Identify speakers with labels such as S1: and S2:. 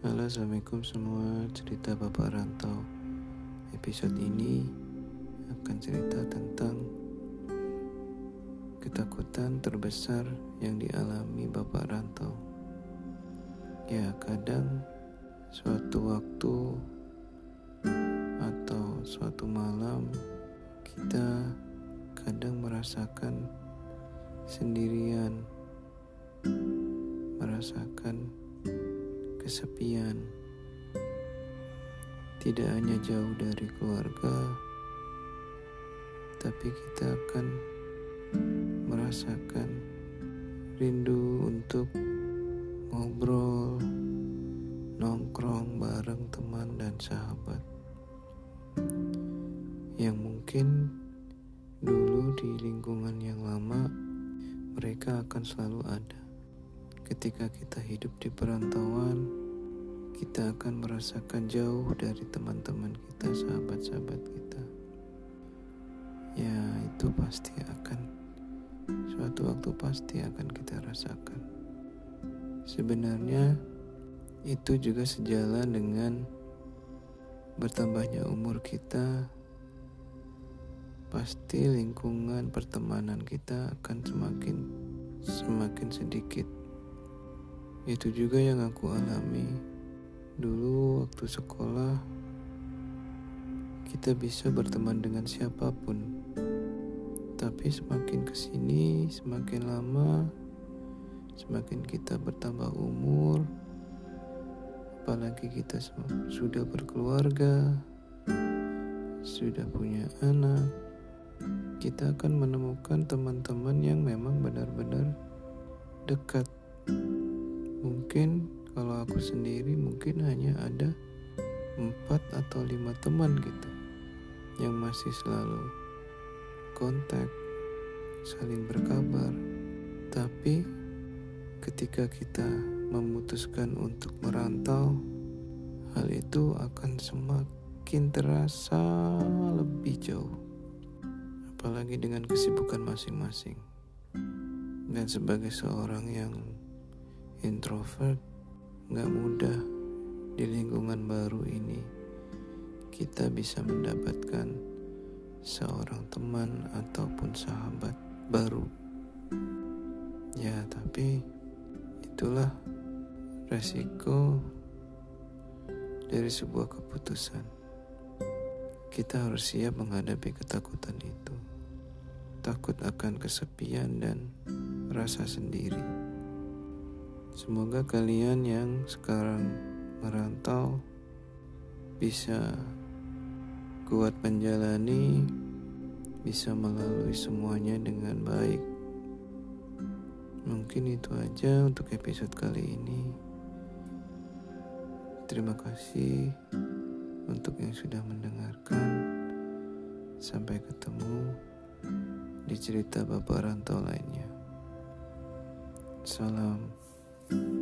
S1: assalamualaikum semua. Cerita Bapak Rantau. Episode ini akan cerita tentang ketakutan terbesar yang dialami Bapak Rantau. Ya, kadang suatu waktu atau suatu malam kita kadang merasakan sendirian, merasakan kesepian. Tidak hanya jauh dari keluarga, tapi kita akan merasakan rindu untuk ngobrol, nongkrong bareng teman dan sahabat yang mungkin dulu di lingkungan yang lama mereka akan selalu ada. Ketika kita hidup di perantauan, kita akan merasakan jauh dari teman-teman kita, sahabat-sahabat kita. Ya, itu pasti akan suatu waktu pasti akan kita rasakan. Sebenarnya itu juga sejalan dengan bertambahnya umur kita. Pasti lingkungan pertemanan kita akan semakin semakin sedikit itu juga yang aku alami. Dulu waktu sekolah, kita bisa berteman dengan siapa pun. Tapi semakin ke sini, semakin lama, semakin kita bertambah umur, apalagi kita sudah berkeluarga, sudah punya anak, kita akan menemukan teman-teman yang memang benar-benar dekat Mungkin kalau aku sendiri mungkin hanya ada empat atau lima teman gitu yang masih selalu kontak, saling berkabar. Tapi ketika kita memutuskan untuk merantau, hal itu akan semakin terasa lebih jauh. Apalagi dengan kesibukan masing-masing. Dan sebagai seorang yang introvert gak mudah di lingkungan baru ini. Kita bisa mendapatkan seorang teman ataupun sahabat baru. Ya tapi itulah resiko dari sebuah keputusan. Kita harus siap menghadapi ketakutan itu. Takut akan kesepian dan rasa sendiri Semoga kalian yang sekarang merantau bisa kuat menjalani, bisa melalui semuanya dengan baik. Mungkin itu aja untuk episode kali ini. Terima kasih untuk yang sudah mendengarkan. Sampai ketemu di cerita Bapak Rantau lainnya. Salam. Thank you.